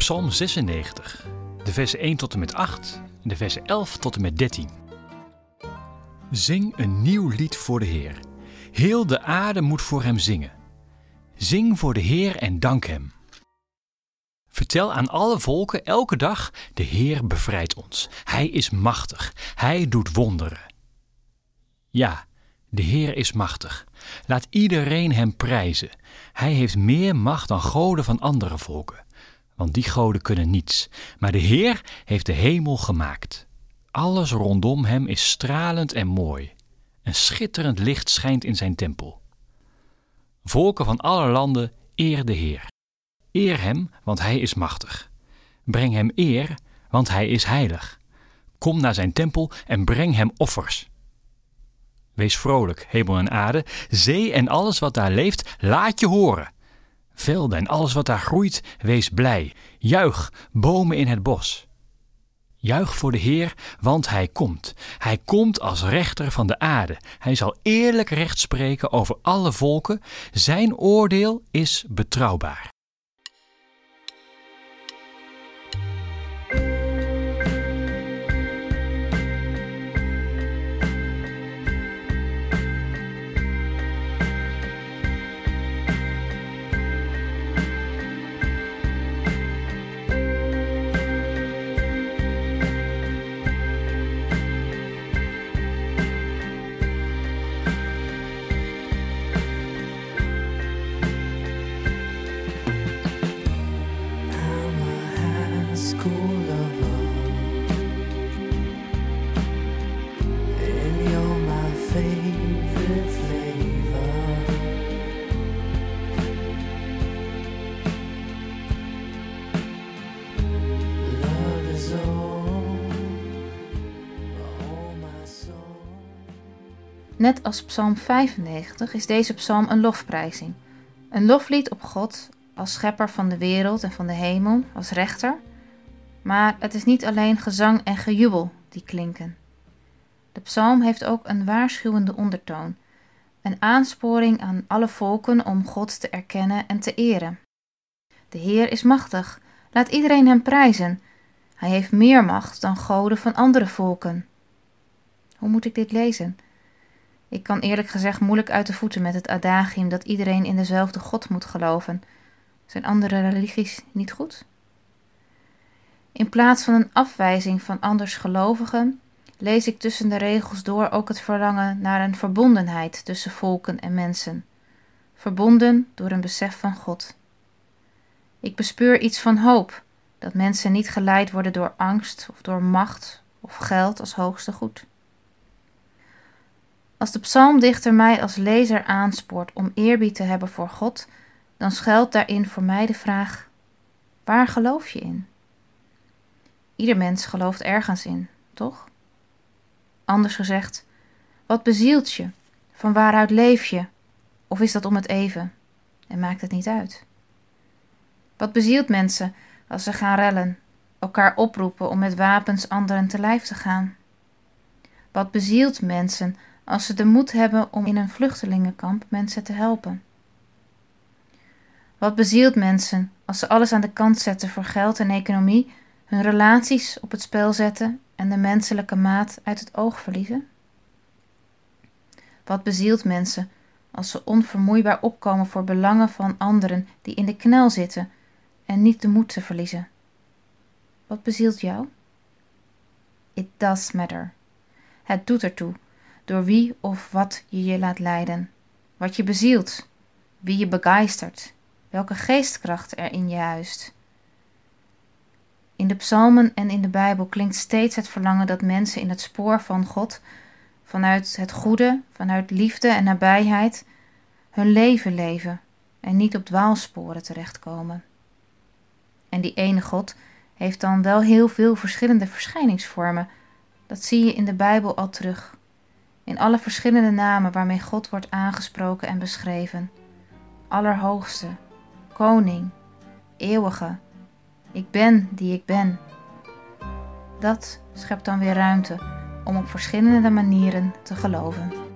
Psalm 96, de versen 1 tot en met 8 en de versen 11 tot en met 13. Zing een nieuw lied voor de Heer. Heel de aarde moet voor hem zingen. Zing voor de Heer en dank hem. Vertel aan alle volken elke dag: de Heer bevrijdt ons. Hij is machtig. Hij doet wonderen. Ja, de Heer is machtig. Laat iedereen hem prijzen. Hij heeft meer macht dan goden van andere volken. Want die goden kunnen niets. Maar de Heer heeft de hemel gemaakt. Alles rondom hem is stralend en mooi. Een schitterend licht schijnt in zijn tempel. Volken van alle landen, eer de Heer. Eer hem, want hij is machtig. Breng hem eer, want hij is heilig. Kom naar zijn tempel en breng hem offers. Wees vrolijk, hemel en aarde, zee en alles wat daar leeft, laat je horen. Velden en alles wat daar groeit, wees blij. Juich, bomen in het bos. Juich voor de Heer, want Hij komt. Hij komt als rechter van de aarde. Hij zal eerlijk recht spreken over alle volken. Zijn oordeel is betrouwbaar. Net als Psalm 95 is deze psalm een lofprijzing. Een loflied op God als schepper van de wereld en van de hemel, als rechter. Maar het is niet alleen gezang en gejubel die klinken. De psalm heeft ook een waarschuwende ondertoon, een aansporing aan alle volken om God te erkennen en te eren. De Heer is machtig, laat iedereen hem prijzen. Hij heeft meer macht dan goden van andere volken. Hoe moet ik dit lezen? Ik kan eerlijk gezegd moeilijk uit de voeten met het adagium dat iedereen in dezelfde God moet geloven. Zijn andere religies niet goed? In plaats van een afwijzing van andersgelovigen, lees ik tussen de regels door ook het verlangen naar een verbondenheid tussen volken en mensen. Verbonden door een besef van God. Ik bespeur iets van hoop, dat mensen niet geleid worden door angst of door macht of geld als hoogste goed. Als de psalmdichter mij als lezer aanspoort om eerbied te hebben voor God, dan schuilt daarin voor mij de vraag: waar geloof je in? Ieder mens gelooft ergens in, toch? Anders gezegd, wat bezielt je? Van waaruit leef je? Of is dat om het even? En maakt het niet uit? Wat bezielt mensen als ze gaan rellen, elkaar oproepen om met wapens anderen te lijf te gaan? Wat bezielt mensen als ze de moed hebben om in een vluchtelingenkamp mensen te helpen? Wat bezielt mensen als ze alles aan de kant zetten voor geld en economie, hun relaties op het spel zetten en de menselijke maat uit het oog verliezen? Wat bezielt mensen als ze onvermoeibaar opkomen voor belangen van anderen die in de knel zitten en niet de moed te verliezen? Wat bezielt jou? It does matter. Het doet ertoe door wie of wat je je laat leiden, wat je bezielt, wie je begeistert, welke geestkracht er in je huist. In de psalmen en in de Bijbel klinkt steeds het verlangen dat mensen in het spoor van God, vanuit het goede, vanuit liefde en nabijheid, hun leven leven en niet op dwaalsporen terechtkomen. En die ene God heeft dan wel heel veel verschillende verschijningsvormen. Dat zie je in de Bijbel al terug. In alle verschillende namen waarmee God wordt aangesproken en beschreven. Allerhoogste, Koning, Eeuwige, Ik ben die ik ben. Dat schept dan weer ruimte om op verschillende manieren te geloven.